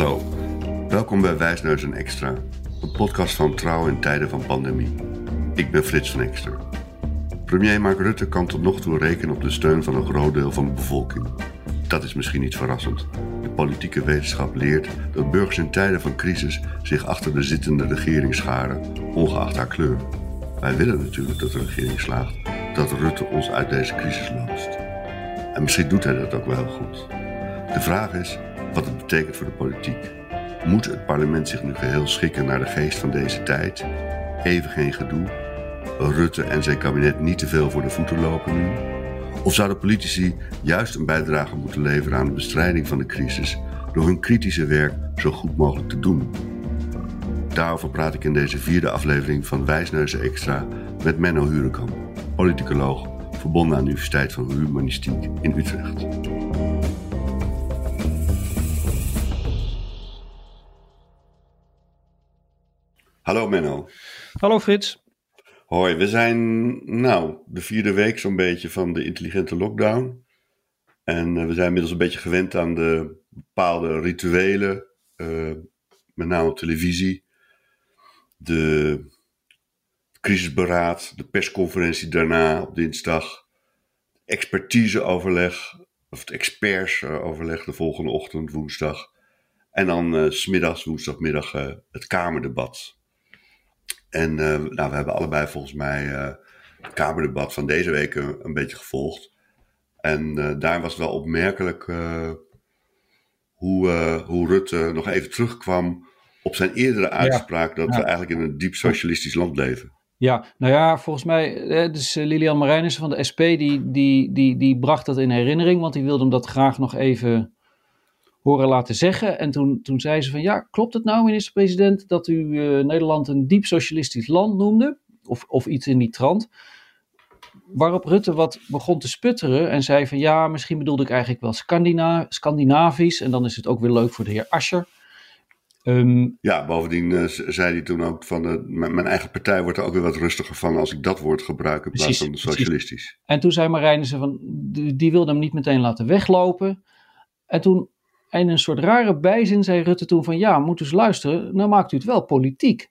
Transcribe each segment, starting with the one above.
Hallo, welkom bij Wijsneus en Extra, een podcast van Trouw in tijden van pandemie. Ik ben Frits van Ekster. Premier Mark Rutte kan tot nog toe rekenen op de steun van een groot deel van de bevolking. Dat is misschien niet verrassend. De politieke wetenschap leert dat burgers in tijden van crisis zich achter de zittende regering scharen, ongeacht haar kleur. Wij willen natuurlijk dat de regering slaagt, dat Rutte ons uit deze crisis loodst. En misschien doet hij dat ook wel goed. De vraag is wat het betekent voor de politiek. Moet het parlement zich nu geheel schikken naar de geest van deze tijd? Even geen gedoe? Rutte en zijn kabinet niet te veel voor de voeten lopen nu? Of zouden politici juist een bijdrage moeten leveren aan de bestrijding van de crisis door hun kritische werk zo goed mogelijk te doen? Daarover praat ik in deze vierde aflevering van Wijsneuzen Extra met Menno Hurenkamp, politicoloog verbonden aan de Universiteit van Humanistiek in Utrecht. Hallo Menno. Hallo Frits. Hoi, we zijn nou de vierde week zo'n beetje van de intelligente lockdown. En uh, we zijn inmiddels een beetje gewend aan de bepaalde rituelen, uh, met name op televisie. De crisisberaad, de persconferentie daarna op dinsdag, expertiseoverleg, of het expertsoverleg de volgende ochtend, woensdag. En dan uh, smiddags, woensdagmiddag, het Kamerdebat. En uh, nou, we hebben allebei volgens mij uh, het Kamerdebat van deze week een, een beetje gevolgd. En uh, daar was wel opmerkelijk hoe, hoe Rutte nog even terugkwam op zijn eerdere uitspraak ja, dat ja. we eigenlijk in een diep socialistisch land leven. Ja, nou ja, volgens mij, dus Lilian Marijnissen van de SP, die, die, die, die bracht dat in herinnering, want die wilde hem dat graag nog even horen laten zeggen. En toen, toen zei ze van ja, klopt het nou minister-president dat u uh, Nederland een diep socialistisch land noemde? Of, of iets in die trant. Waarop Rutte wat begon te sputteren en zei van ja, misschien bedoelde ik eigenlijk wel Scandina Scandinavisch. En dan is het ook weer leuk voor de heer Ascher. Um, ja, bovendien uh, zei hij toen ook van uh, mijn eigen partij wordt er ook weer wat rustiger van als ik dat woord gebruik in plaats van socialistisch. Precies. En toen zei Marijnissen van die, die wilde hem niet meteen laten weglopen. En toen en in een soort rare bijzin zei Rutte toen van ja, moet dus luisteren, nou maakt u het wel politiek.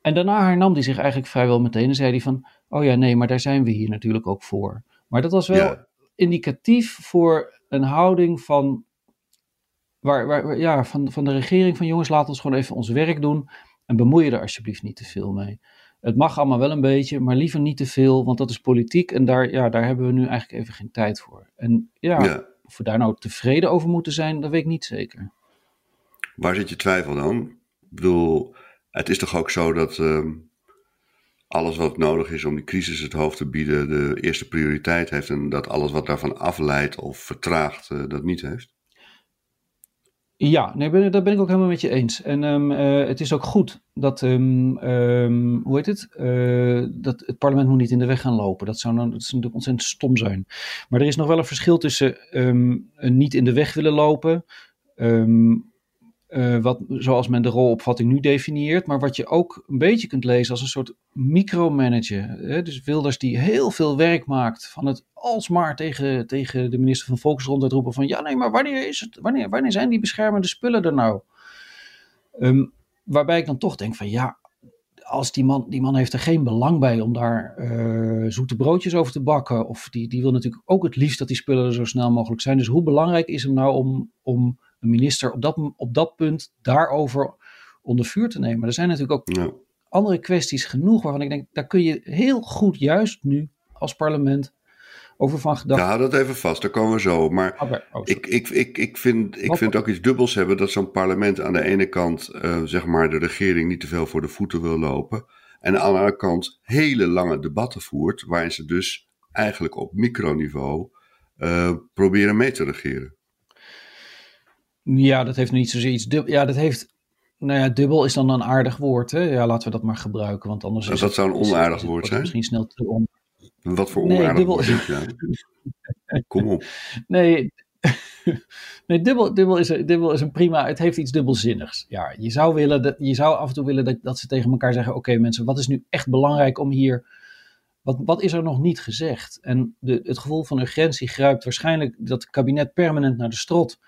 En daarna hernam hij zich eigenlijk vrijwel meteen en zei hij van, oh ja, nee, maar daar zijn we hier natuurlijk ook voor. Maar dat was wel ja. indicatief voor een houding van, waar, waar, ja, van, van de regering van jongens, laat ons gewoon even ons werk doen en bemoei je er alsjeblieft niet te veel mee. Het mag allemaal wel een beetje, maar liever niet te veel, want dat is politiek en daar, ja, daar hebben we nu eigenlijk even geen tijd voor. En ja. ja. Of we daar nou tevreden over moeten zijn, dat weet ik niet zeker. Waar zit je twijfel dan? Ik bedoel, het is toch ook zo dat uh, alles wat nodig is om die crisis het hoofd te bieden, de eerste prioriteit heeft. En dat alles wat daarvan afleidt of vertraagt, uh, dat niet heeft? Ja, nee, ben, dat ben ik ook helemaal met je eens. En um, uh, het is ook goed dat, um, um, hoe heet het, uh, dat het parlement moet niet in de weg gaan lopen. Dat zou, nou, dat zou natuurlijk ontzettend stom zijn. Maar er is nog wel een verschil tussen niet in de weg willen lopen, uh, wat, zoals men de rolopvatting nu definieert, maar wat je ook een beetje kunt lezen als een soort micromanager. Hè? Dus Wilders die heel veel werk maakt van het alsmaar tegen, tegen de minister van Volksgezondheid roepen van ja nee, maar wanneer, is het, wanneer, wanneer zijn die beschermende spullen er nou? Um, waarbij ik dan toch denk van ja, als die man, die man heeft er geen belang bij om daar uh, zoete broodjes over te bakken. Of die, die wil natuurlijk ook het liefst dat die spullen er zo snel mogelijk zijn. Dus hoe belangrijk is hem nou om, om een minister op dat, op dat punt daarover onder vuur te nemen. Er zijn natuurlijk ook ja. andere kwesties genoeg waarvan ik denk, daar kun je heel goed juist nu als parlement over van gedachten. Ja, dat even vast, daar komen we zo. Maar okay. oh, ik, ik, ik, ik vind, ik vind ook iets dubbels hebben dat zo'n parlement aan de ene kant, uh, zeg maar, de regering niet te veel voor de voeten wil lopen. En aan de andere kant hele lange debatten voert, waarin ze dus eigenlijk op microniveau uh, proberen mee te regeren. Ja, dat heeft niet zozeer iets dubbel. Ja, dat heeft. Nou ja, dubbel is dan een aardig woord. Hè? Ja, laten we dat maar gebruiken. Want anders. Dus dat is zou een onaardig woord zijn. Misschien snel te on... Wat voor onaardig nee, dubbel... woord is ja. Kom op. Nee, nee dubbel, dubbel, is, dubbel is een prima. Het heeft iets dubbelzinnigs. Ja, je zou, willen dat, je zou af en toe willen dat, dat ze tegen elkaar zeggen: Oké, okay, mensen, wat is nu echt belangrijk om hier. Wat, wat is er nog niet gezegd? En de, het gevoel van urgentie grijpt waarschijnlijk dat het kabinet permanent naar de strot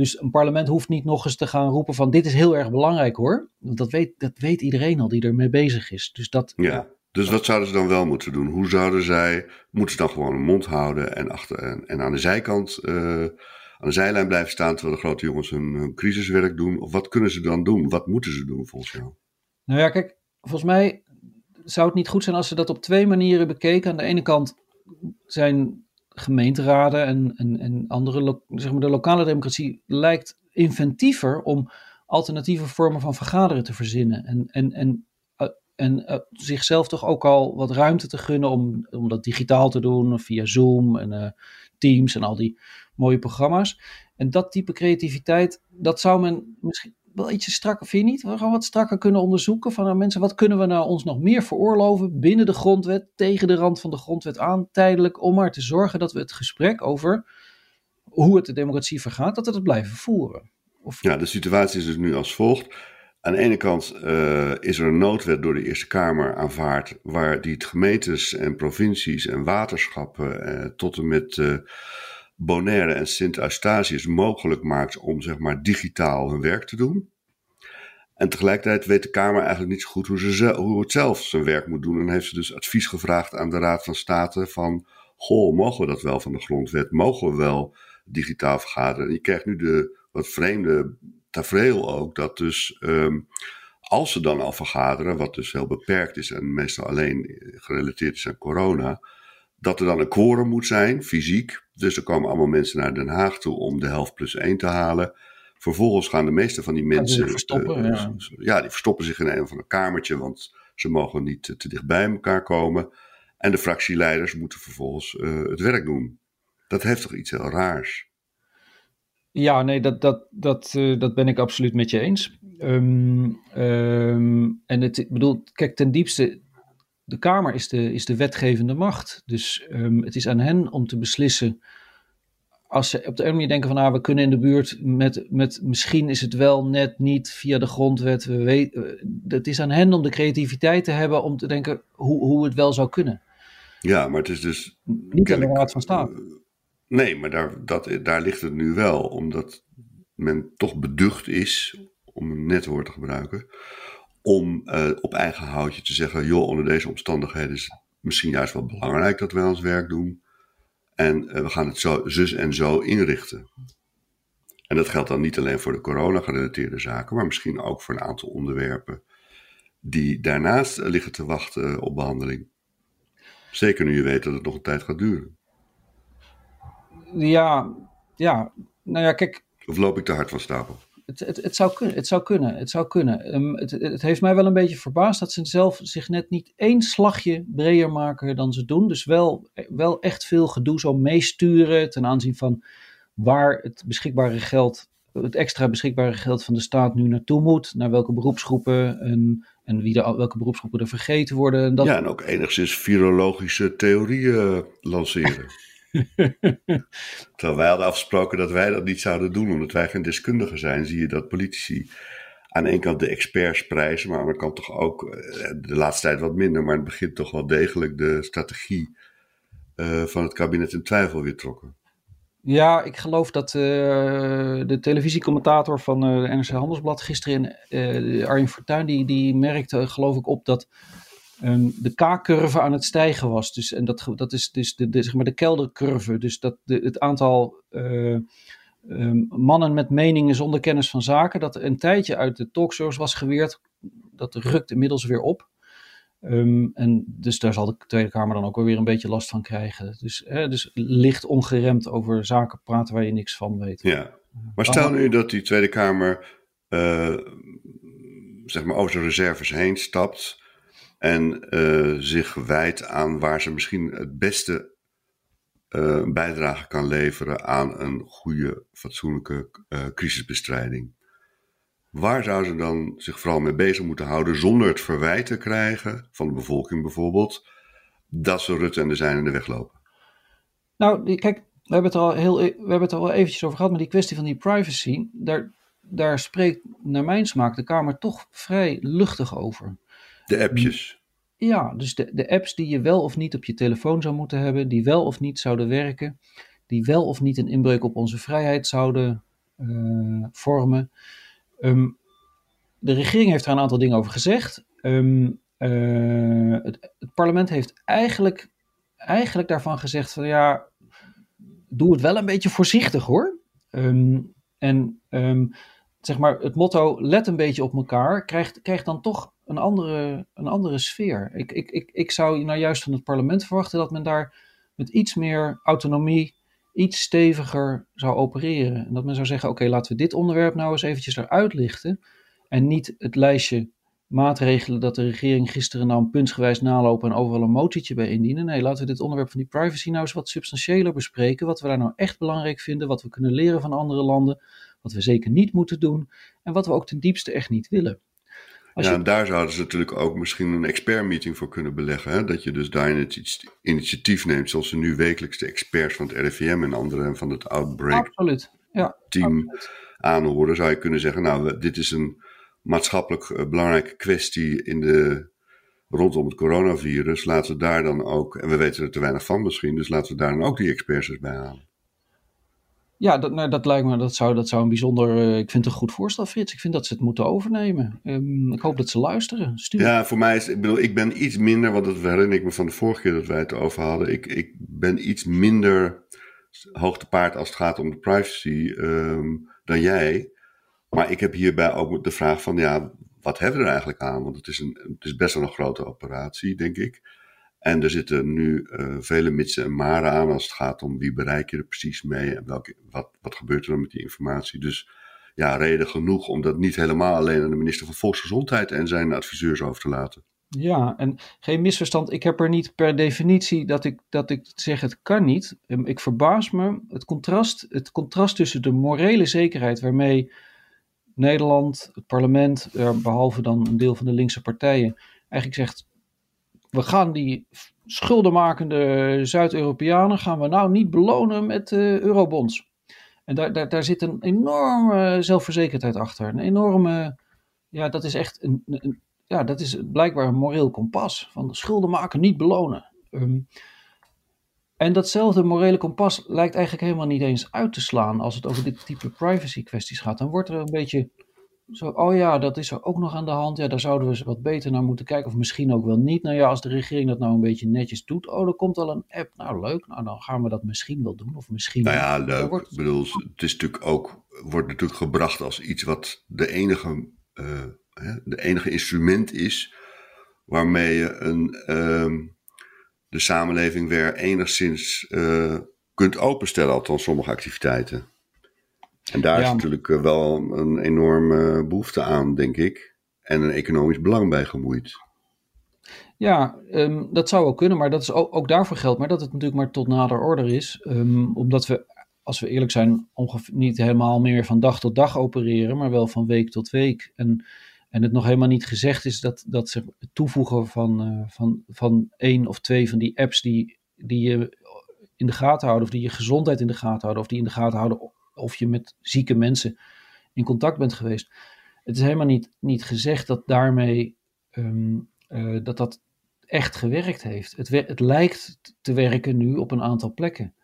Dus een parlement hoeft niet nog eens te gaan roepen van dit is heel erg belangrijk hoor. Want dat weet, dat weet iedereen al die ermee bezig is. Dus dat, ja. Dus wat zouden ze dan wel moeten doen? Hoe zouden zij, moeten ze dan gewoon een mond houden en, achter, en, en aan de zijkant, uh, aan de zijlijn blijven staan terwijl de grote jongens hun, hun, crisiswerk doen? Of wat kunnen ze dan doen? Wat moeten ze doen volgens jou? Nou ja, kijk, volgens mij zou het niet goed zijn als ze dat op twee manieren bekeken. Aan de ene kant zijn gemeenteraden en, en, en andere, zeg maar de lokale democratie lijkt inventiever om alternatieve vormen van vergaderen te verzinnen. En, en, en, uh, en uh, zichzelf toch ook al wat ruimte te gunnen om, om dat digitaal te doen, via Zoom en uh, Teams en al die mooie programma's. En dat type creativiteit, dat zou men misschien wel ietsje strakker, vind je niet? We gaan wat strakker kunnen onderzoeken van nou, mensen, wat kunnen we nou ons nog meer veroorloven binnen de grondwet, tegen de rand van de grondwet aan, tijdelijk, om maar te zorgen dat we het gesprek over hoe het de democratie vergaat, dat we het blijven voeren. Of... Ja, de situatie is dus nu als volgt. Aan de ene kant uh, is er een noodwet door de Eerste Kamer aanvaard, waar die gemeentes en provincies en waterschappen uh, tot en met uh, Bonaire en Sint-Eustatius mogelijk maakt om zeg maar digitaal hun werk te doen. En tegelijkertijd weet de Kamer eigenlijk niet zo goed hoe, ze, hoe het zelf zijn werk moet doen. En heeft ze dus advies gevraagd aan de Raad van State van, goh, mogen we dat wel van de grondwet? Mogen we wel digitaal vergaderen? En je krijgt nu de wat vreemde tafereel ook, dat dus um, als ze dan al vergaderen, wat dus heel beperkt is en meestal alleen gerelateerd is aan corona, dat er dan een quorum moet zijn, fysiek. Dus er komen allemaal mensen naar Den Haag toe om de helft plus één te halen. Vervolgens gaan de meeste van die mensen. Die verstoppen, uh, ja. ja. die verstoppen zich in een of ander kamertje, want ze mogen niet te, te dicht bij elkaar komen. En de fractieleiders moeten vervolgens uh, het werk doen. Dat heeft toch iets heel raars? Ja, nee, dat, dat, dat, uh, dat ben ik absoluut met je eens. Um, um, en het, ik bedoel, kijk, ten diepste, de Kamer is de, is de wetgevende macht. Dus um, het is aan hen om te beslissen. Als ze op de ene manier denken van ah, we kunnen in de buurt met, met misschien is het wel net niet via de grondwet. We weten, het is aan hen om de creativiteit te hebben om te denken hoe, hoe het wel zou kunnen. Ja, maar het is dus. Niet aan de Raad van State. Nee, maar daar, dat, daar ligt het nu wel, omdat men toch beducht is, om een net woord te gebruiken, om uh, op eigen houtje te zeggen: joh, onder deze omstandigheden is het misschien juist wel belangrijk dat wij ons werk doen. En uh, we gaan het zo, zus en zo inrichten. En dat geldt dan niet alleen voor de corona-gerelateerde zaken, maar misschien ook voor een aantal onderwerpen die daarnaast liggen te wachten op behandeling. Zeker nu je weet dat het nog een tijd gaat duren. Ja, ja, nou ja, kijk. Of loop ik te hard van stapel? Het, het, het, zou, kunnen, het zou kunnen. Het, zou kunnen. Um, het, het heeft mij wel een beetje verbaasd dat ze zelf zich net niet één slagje breder maken dan ze doen. Dus wel, wel echt veel gedoe zo meesturen ten aanzien van waar het beschikbare geld, het extra beschikbare geld van de staat nu naartoe moet. Naar welke beroepsgroepen en, en wie de, welke beroepsgroepen er vergeten worden. En dat... Ja, en ook enigszins virologische theorieën lanceren. Terwijl wij hadden afgesproken dat wij dat niet zouden doen, omdat wij geen deskundigen zijn, zie je dat politici aan de ene kant de experts prijzen, maar aan de andere kant toch ook eh, de laatste tijd wat minder, maar het begint toch wel degelijk de strategie uh, van het kabinet in twijfel weer trokken. Ja, ik geloof dat uh, de televisiecommentator van de NRC Handelsblad gisteren, Arjen Fortuyn, die, die merkte geloof ik op dat um, de K-curve aan het stijgen was. Dus, en dat, dat is dus de, de, zeg maar de keldercurve. Dus dat de, het aantal uh, um, mannen met meningen zonder kennis van zaken, dat een tijdje uit de talkshows was geweerd, dat rukt inmiddels weer op. Um, en dus daar zal de Tweede Kamer dan ook wel weer een beetje last van krijgen. Dus, hè, dus licht ongeremd over zaken praten waar je niks van weet. Ja, maar stel nu dat die Tweede Kamer uh, zeg maar over zijn reserves heen stapt en uh, zich wijdt aan waar ze misschien het beste uh, bijdrage kan leveren aan een goede, fatsoenlijke uh, crisisbestrijding. Waar zou ze dan zich vooral mee bezig moeten houden zonder het verwijt te krijgen van de bevolking bijvoorbeeld, dat ze Rutte en de zijn in de weg lopen? Nou, kijk, we hebben het er al, heel, e-, we hebben het al eventjes over gehad, maar die kwestie van die privacy, daar, daar spreekt naar mijn smaak de Kamer toch vrij luchtig over. De appjes. Ja, dus de, de apps die je wel of niet op je telefoon zou moeten hebben, die wel of niet zouden werken, die wel of niet een inbreuk op onze vrijheid zouden vormen. Ehm, de regering heeft daar een aantal dingen over gezegd. Ehm, het, het, parlement heeft eigenlijk, eigenlijk daarvan gezegd van ja, doe het wel een beetje voorzichtig hoor. en zeg maar, het motto let een beetje op elkaar, krijgt, krijgt dan toch een andere, een andere sfeer. Ik, ik, ik, ik zou nou juist van het parlement verwachten dat men daar met iets meer autonomie, iets steviger zou opereren. En dat men zou zeggen, oké, laten we dit onderwerp nou eens eventjes eruit lichten. En niet het lijstje maatregelen dat de regering gisteren nou puntsgewijs nalopen en overal een motietje bij indienen. Nee, laten we dit onderwerp van die privacy nou eens wat substantiëler bespreken. Wat we daar nou echt belangrijk vinden, wat we kunnen leren van andere landen wat we zeker niet moeten doen en wat we ook ten diepste echt niet willen. Als ja, en daar zouden ze natuurlijk ook misschien een expertmeeting voor kunnen beleggen. Hè? Dat je dus daar iets initiatief neemt, zoals ze nu wekelijks de experts van het RIVM en anderen van het Outbreak absoluut. Ja, team absoluut. aanhoren. Zou je kunnen zeggen, nou, dit is een maatschappelijk eh, belangrijke kwestie in de, rondom het coronavirus. Laten we daar dan ook, en we weten er te weinig van misschien, dus laten we daar dan ook die experts bij halen. Ja, dat, nou, dat lijkt me, dat zou, dat zou een bijzonder, uh, ik vind het een goed voorstel, Frits. Ik vind dat ze het moeten overnemen. Um, ik hoop dat ze luisteren. Ja, voor mij is, ik bedoel, ik ben iets minder, want dat herinner ik me van de vorige keer dat wij het over hadden. Ik, ik ben iets minder hoogtepaard als het gaat om de privacy um, dan jij. Maar ik heb hierbij ook de vraag van, ja, wat hebben we er eigenlijk aan? Want het is, een, het is best wel een grote operatie, denk ik. En er zitten nu uh, vele mitsen en maren aan als het gaat om wie bereik je er precies mee en welke, wat, wat gebeurt er dan met die informatie. Dus ja, reden genoeg om dat niet helemaal alleen aan de minister van Volksgezondheid en zijn adviseurs over te laten. Ja, en geen misverstand. Ik heb er niet per definitie dat ik, dat ik zeg het kan niet. Ehm, ik verbaas me het contrast, het contrast tussen de morele zekerheid waarmee Nederland, het parlement, behalve dan een deel van de linkse partijen, eigenlijk zegt we gaan die schuldenmakende Zuid-Europeanen gaan we nou niet belonen met uh, eurobonds. En daar, daar, daar zit een enorme zelfverzekerdheid achter. Een enorme, ja, dat is echt een, een ja, dat is blijkbaar een moreel kompas. Van schulden maken, niet belonen. Ehm, en datzelfde morele kompas lijkt eigenlijk helemaal niet eens uit te slaan als het over dit type privacy kwesties gaat. Dan wordt er een beetje zo, oh ja, dat is er ook nog aan de hand. Ja, daar zouden we eens wat beter naar moeten kijken. Of misschien ook wel niet. Nou ja, als de regering dat nou een beetje netjes doet. Oh, er komt al een app. Nou, leuk. Nou, dan gaan we dat misschien wel doen. Of misschien. Nou ja, leuk. Wordt... Ik bedoel, het is natuurlijk ook. Wordt natuurlijk gebracht als iets wat de enige, uh, de enige instrument is. waarmee je een, uh, de samenleving weer enigszins uh, kunt openstellen. Althans, sommige activiteiten. En daar is natuurlijk eh, wel een enorme behoefte aan, denk ik. En een economisch belang bij gemoeid. Ja, um, dat zou wel kunnen, maar dat is ook, ook, daarvoor geldt maar dat het natuurlijk maar tot nader order is. Um, omdat we, als we eerlijk zijn, ongeveer niet helemaal meer van dag tot dag opereren, maar wel van week tot week. En, en het nog helemaal niet gezegd is dat, dat ze het toevoegen van, uh, van, van één of twee van die apps die, die je in de gaten houden, of die je gezondheid in de gaten houden, of die in de gaten houden of je met zieke mensen in contact bent geweest. Het is helemaal niet, niet gezegd dat daarmee ehm, eh, dat dat echt gewerkt heeft. Het, het lijkt te werken nu op een aantal plekken.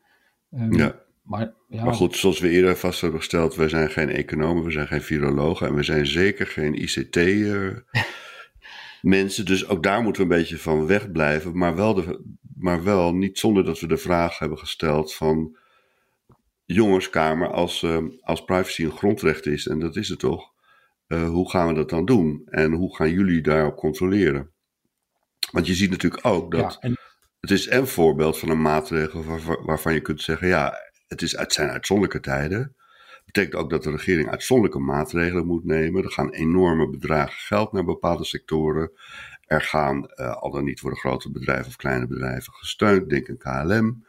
Um, ja. Maar, ja. maar goed, zoals we eerder vast hebben gesteld, wij zijn geen economen, we zijn geen virologen en we zijn zeker geen ICT-mensen. Eh, dus ook daar moeten we een beetje van wegblijven, maar wel, de, maar wel niet zonder dat we de vraag hebben gesteld van jongenskamer als, uh, als privacy een grondrecht is, en dat is het toch, uh, hoe gaan we dat dan doen? En hoe gaan jullie daarop controleren? Want je ziet natuurlijk ook dat ja, en... het is een voorbeeld van een maatregel waar, waarvan je kunt zeggen, ja, het, is, het zijn uitzonderlijke tijden. betekent ook dat de regering uitzonderlijke maatregelen moet nemen. Er gaan enorme bedragen geld naar bepaalde sectoren. Er gaan, uh, al dan niet worden grote bedrijven of kleine bedrijven gesteund, denk aan KLM.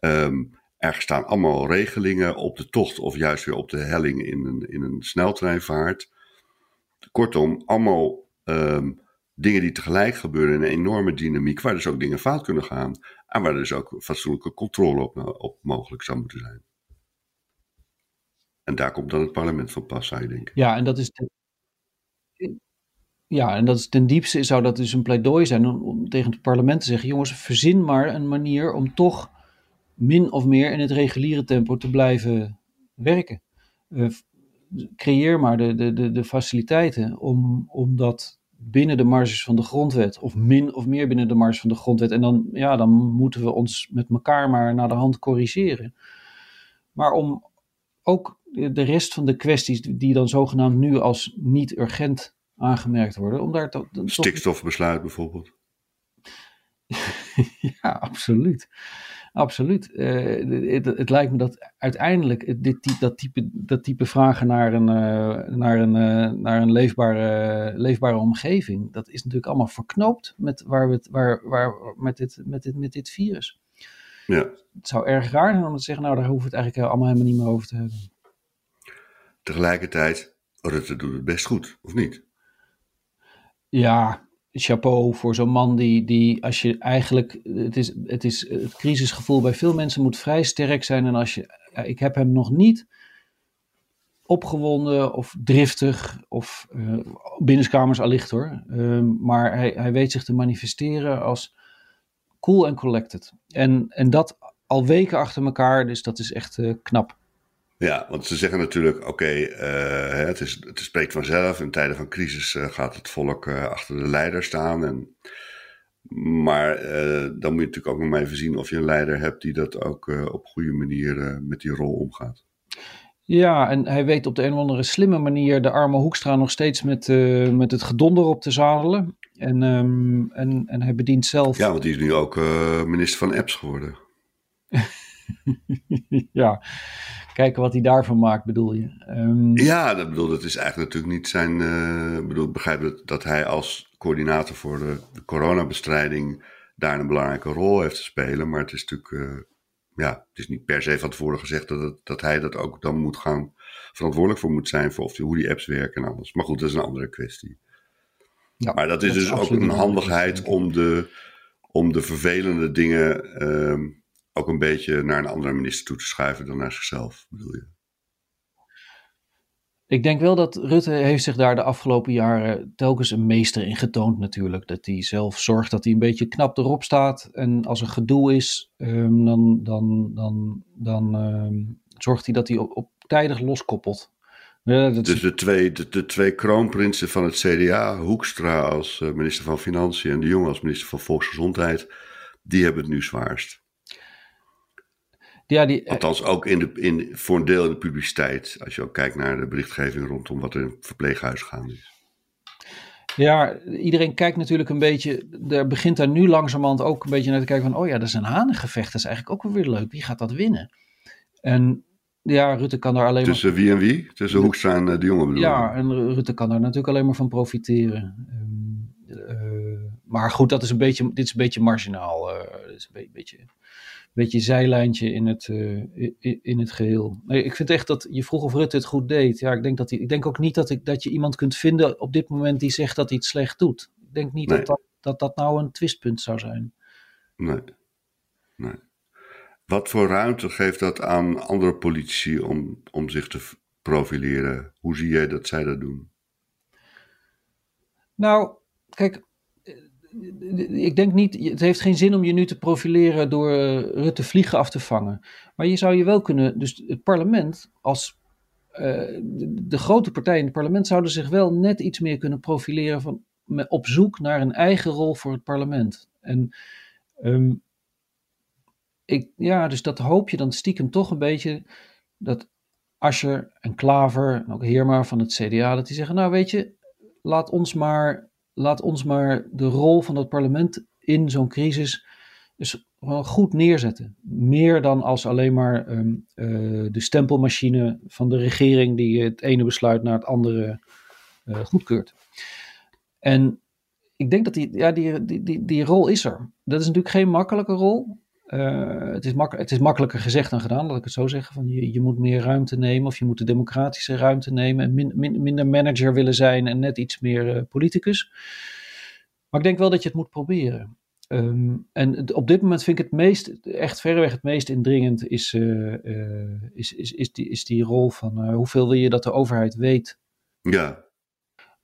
Um, er staan allemaal regelingen op de tocht of juist weer op de helling in een, in een sneltreinvaart. Kortom, allemaal um, dingen die tegelijk gebeuren in een enorme dynamiek, waar dus ook dingen fout kunnen gaan. En waar dus ook fatsoenlijke controle op, mogelijk zou moeten zijn. En daar komt dan het parlement van pas, zou je denken. Ja, en dat is. Ja, en dat is ten diepste zou dat dus een pleidooi zijn om tegen het parlement te zeggen: jongens, verzin maar een manier om toch min of meer in het reguliere tempo te blijven werken. Uh, creëer maar de, de, de, de faciliteiten om, om dat binnen de marges van de grondwet, of min of meer binnen de marges van de grondwet. En dan, ja, dan moeten we ons met elkaar maar naar de hand corrigeren. Maar om ook de rest van de kwesties die dan zogenaamd nu als niet urgent aangemerkt worden, om daar toch... Stikstofbesluit bijvoorbeeld. ja, absoluut. Absoluut. Uh, het, het, lijkt me dat uiteindelijk dit, dat, type, dat type vragen naar een, uh, naar een, uh, naar een leefbare, leefbare omgeving, dat is natuurlijk allemaal verknoopt met, waar we het, waar, waar, met, dit, met, dit, met dit virus. Ja. Het zou erg raar zijn om te zeggen, nou daar hoeven we het eigenlijk allemaal helemaal niet meer over te hebben. Tegelijkertijd, Rutte doet het best goed, of niet? Ja, chapeau voor zo'n man die, die als je eigenlijk, het is, het is het crisisgevoel bij veel mensen moet vrij sterk zijn. En als je, ik heb hem nog niet opgewonden of driftig of uh, binnenskamers allicht hoor. Uh, maar hij, hij weet zich te manifesteren als cool en collected. En, en dat al weken achter elkaar, dus dat is echt uh, knap. Ja, want ze zeggen natuurlijk, oké, okay, uh, het, is, het spreekt vanzelf. In tijden van crisis uh, gaat het volk uh, achter de leider staan. En, maar dan moet je natuurlijk ook nog maar even zien of je een leider hebt die dat ook op goede manier met die rol omgaat. Ja, en hij weet op de een of andere slimme manier de arme Hoekstra nog steeds met, met het gedonder op te zadelen. En, um, en, en hij bedient zelf... Ja, want die is nu ook minister van Apps geworden. ja, kijken wat hij daarvan maakt, bedoel je? Um... Ja, dat bedoel, dat is eigenlijk natuurlijk niet zijn. Uh, bedoel, begrijp dat, dat hij als coördinator voor de, de, coronabestrijding daar een belangrijke rol heeft te spelen. Maar het is natuurlijk. Uh, ja, het is niet per se van tevoren gezegd dat, het, dat hij dat ook dan moet gaan verantwoordelijk voor moet zijn. Voor of die, hoe die apps werken en alles. Maar goed, dat is een andere kwestie. Ja, maar dat is dus ook een handigheid om de, om de vervelende dingen. Uh, ook een beetje naar een andere minister toe te schuiven dan naar zichzelf, bedoel je? Ik denk wel dat Rutte heeft zich daar de afgelopen jaren telkens een meester in getoond natuurlijk. Dat hij zelf zorgt dat hij een beetje knap erop staat. En als er gedoe is, um, dan, dan, dan, dan um, zorgt hij dat hij op, op tijdig loskoppelt. Ja, dat... Dus de twee, de, de, twee kroonprinsen van het CDA, Hoekstra als uh, minister van Financiën en de Jonge als minister van Volksgezondheid, die hebben het nu zwaarst. Ja, die, eh, Althans, ook in de, in, voor een deel in de publiciteit. Als je ook kijkt naar de berichtgeving rondom wat er in het verpleeghuis gaande is. Ja, iedereen kijkt natuurlijk een beetje. Er begint daar nu langzamerhand ook een beetje naar te kijken van. Oh ja, dat is een hanengevecht. Dat is eigenlijk ook weer leuk. Wie gaat dat winnen? En ja, Rutte kan daar alleen Tussen wie en wie? Tussen Hoekstra en uh, de jongen bedoel Ja, en Rutte kan daar natuurlijk alleen maar van profiteren. Um, uh, maar goed, dat is een beetje, dit is een beetje marginaal. Uh, is een beetje beetje zijlijntje in het, uh, in het geheel. Nee, ik vind echt dat je vroeg of Rutte het goed deed. Ja, ik denk, dat ik denk ook niet dat, ik, dat je iemand kunt vinden op dit moment die zegt dat hij het slecht doet. Ik denk niet dat, dat, dat dat nou een twistpunt zou zijn. Nee. nee. Wat voor ruimte geeft dat aan andere politici om, om zich te profileren? Hoe zie jij dat zij dat doen? Nou, kijk, ik denk niet, het heeft geen zin om je nu te profileren door uh, Rutte vliegen af te vangen. Maar je zou je wel kunnen, dus het parlement als uh, de, grote partijen in het parlement zouden zich wel net iets meer kunnen profileren van, op zoek naar een eigen rol voor het parlement. En um, ik, ja, dus dat hoop je dan stiekem toch een beetje dat Ascher en Klaver en ook Heerma van het CDA, dat die zeggen, nou weet je, laat ons maar laat ons maar de rol van het parlement in zo'n crisis dus goed neerzetten. Meer dan als alleen maar um, uh, de stempelmachine van de regering die het ene besluit naar het andere uh, goedkeurt. En ik denk dat die, ja, die, die, die, die rol is er. Dat is natuurlijk geen makkelijke rol. Uh, het, is het is makkelijker gezegd dan gedaan, laat ik het zo zeggen. Van je, je moet meer ruimte nemen of je moet de democratische ruimte nemen en min, min, minder manager willen zijn en net iets meer uh, politicus. Maar ik denk wel dat je het moet proberen. Um, en op dit moment vind ik het meest, echt verreweg het meest indringend, is, uh, is, is, is, die, is die rol van hoeveel wil je dat de overheid weet. Ja.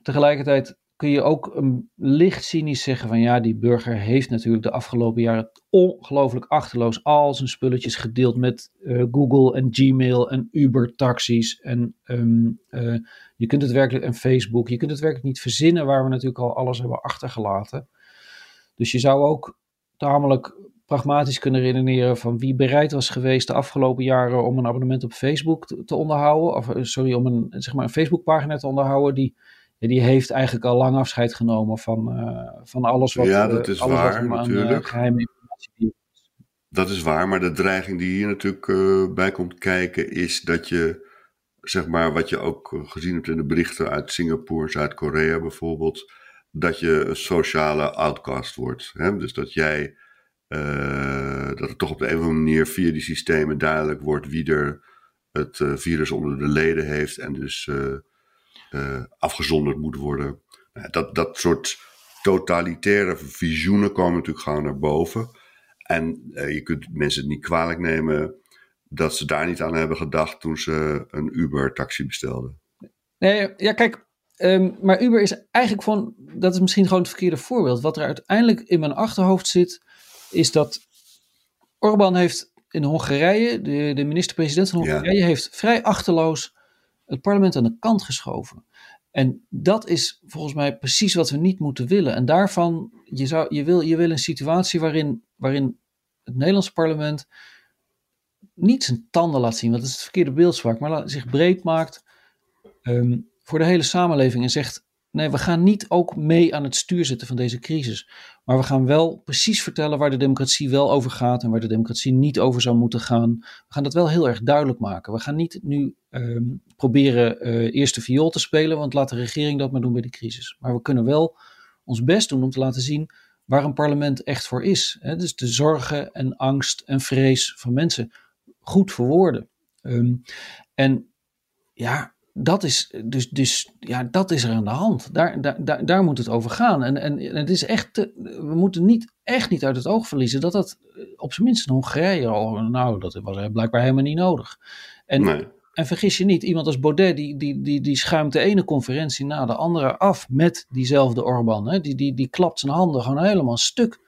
Tegelijkertijd kun je ook een licht cynisch zeggen van ja, die burger heeft natuurlijk de afgelopen jaren ongelooflijk achterloos al zijn spulletjes gedeeld met uh, Google en Gmail en Uber taxis en ehm, eh, je kunt het werkelijk en Facebook, je kunt het werkelijk niet verzinnen waar we natuurlijk al alles hebben achtergelaten. Dus je zou ook tamelijk pragmatisch kunnen redeneren van wie bereid was geweest de afgelopen jaren om een abonnement op Facebook te, te onderhouden, of eh, sorry, om een, zeg maar een Facebookpagina te onderhouden, die die heeft eigenlijk al lang afscheid genomen van, uh, van alles wat, ja, dat is alles waar, wat natuurlijk. geheime informatie Dat is waar, maar de dreiging die hier natuurlijk uh, bij komt kijken is dat je, zeg maar, wat je ook gezien hebt in de berichten uit Singapore, Zuid-Korea bijvoorbeeld, dat je een sociale outcast wordt. Hè? Dus dat jij, dat het toch op de een of andere manier via die systemen duidelijk wordt wie er het virus onder de leden heeft en dus afgezonderd moet worden. Nou, dat, dat soort totalitaire visioenen komen natuurlijk gewoon naar boven. En uh, je kunt mensen het niet kwalijk nemen dat ze daar niet aan hebben gedacht toen ze een Uber-taxi bestelden. Nee, ja, kijk, um, maar Uber is eigenlijk van, dat is misschien gewoon het verkeerde voorbeeld. Wat er uiteindelijk in mijn achterhoofd zit, is dat Orbán heeft in Hongarije, de, de minister-president van Hongarije, ja. heeft vrij achterloos het parlement aan de kant geschoven. En dat is volgens mij precies wat we niet moeten willen. En daarvan, je, zou, je, wil, je wil een situatie waarin, waarin het Nederlandse parlement niet zijn tanden laat zien, want dat is het verkeerde beeldspraak, maar zich breed maakt um, voor de hele samenleving en zegt: nee, we gaan niet ook mee aan het stuur zitten van deze crisis. Maar we gaan wel precies vertellen waar de democratie wel over gaat en waar de democratie niet over zou moeten gaan. We gaan dat wel heel erg duidelijk maken. We gaan niet nu um, proberen uh, eerst de viool te spelen, want laat de regering dat maar doen bij de crisis. Maar we kunnen wel ons best doen om te laten zien waar een parlement echt voor is. Hè? Dus de zorgen en angst en vrees van mensen goed verwoorden. Um, en ja, dat is, dus, dus, ja, dat is er aan de hand. Daar, daar, daar, daar moet het over gaan. En, en, en het is echt, te, we moeten niet, echt niet uit het oog verliezen dat dat op zijn minst in Hongarije al, nou, dat was blijkbaar helemaal niet nodig. En, nee. en vergis je niet, iemand als Baudet, die, die, die, die schuimt de ene conferentie na de andere af met diezelfde Orbán. Hè? Die, die, die klapt zijn handen gewoon helemaal stuk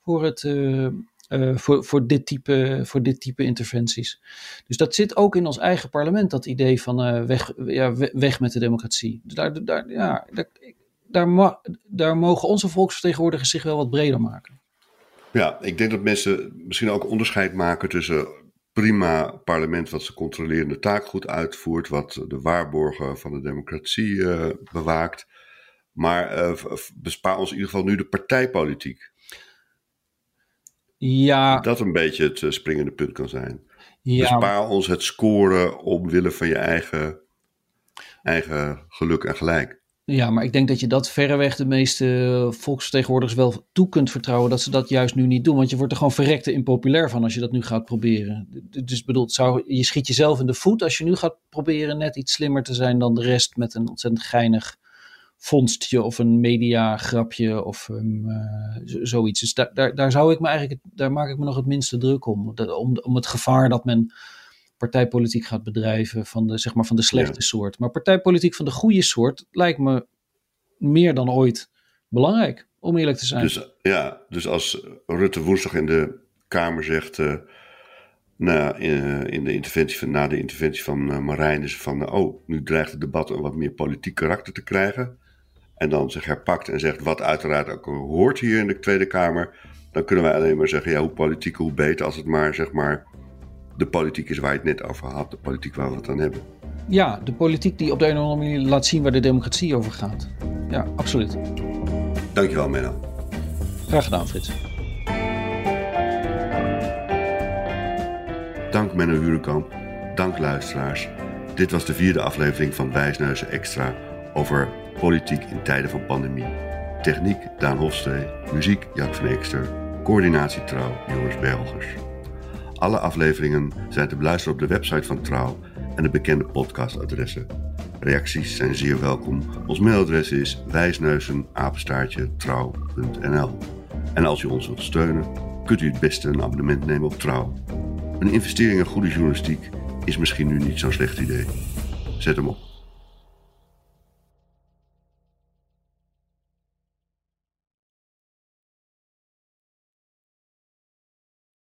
voor het, uh, uh, voor, voor, dit type, voor dit type interventies. Dus dat zit ook in ons eigen parlement, dat idee van uh, weg, ja, weg met de democratie. Dus daar, daar, ja, daar, daar, daar mogen onze volksvertegenwoordigers zich wel wat breder maken. Ja, ik denk dat mensen misschien ook onderscheid maken tussen prima parlement wat zijn controlerende taak goed uitvoert, wat de waarborgen van de democratie uh, bewaakt. Maar bespaar ons in ieder geval nu de partijpolitiek. Ja. Dat een beetje het uh, springende punt kan zijn. Ja. Bespaar ons het scoren omwille van je eigen, eigen geluk en gelijk. Ja, maar ik denk dat je dat verreweg de meeste volksvertegenwoordigers wel toe kunt vertrouwen dat ze dat juist nu niet doen. Want je wordt er gewoon verrekte impopulair van als je dat nu gaat proberen. Dus bedoel, zou, je schiet jezelf in de voet als je nu gaat proberen net iets slimmer te zijn dan de rest met een ontzettend geinig vondstje of een mediagrapje of um, uh, zoiets. Dus daar, daar, daar, zou ik me eigenlijk, daar maak ik me nog het minste druk om. Om, om het gevaar dat men partijpolitiek gaat bedrijven van de, zeg maar van de slechte ja. soort. Maar partijpolitiek van de goede soort lijkt me meer dan ooit belangrijk, om eerlijk te zijn. Dus, ja, dus als Rutte woensdag in de Kamer zegt... Uh, na, in, in, de interventie van, na de interventie van uh, Marijn is van... oh, nu dreigt het debat een wat meer politiek karakter te krijgen en dan zich herpakt en zegt wat uiteraard ook hoort hier in de Tweede Kamer, dan kunnen wij alleen maar zeggen, ja, hoe politiek, hoe beter, als het maar, zeg maar, de politiek is waar je het net over had, de politiek waar we het aan hebben. Ja, de politiek die op de een of andere manier laat zien waar de democratie over gaat. Ja, absoluut. Dankjewel, Menno. Graag gedaan, Frits. Dank Menno Hurenkamp. Dank luisteraars. Dit was de vierde aflevering van Wijsneuzen Extra over Politiek in tijden van pandemie. Techniek Daan Hofstee. Muziek Jack van Ekster. Coördinatie Trouw Joris Belgers. Alle afleveringen zijn te beluisteren op de website van Trouw en de bekende podcastadressen. Reacties zijn zeer welkom. Ons mailadres is wijsneuzenapenstaartje trouw.nl. En als u ons wilt steunen, kunt u het beste een abonnement nemen op Trouw. Een investering in goede journalistiek is misschien nu niet zo'n slecht idee. Zet hem op.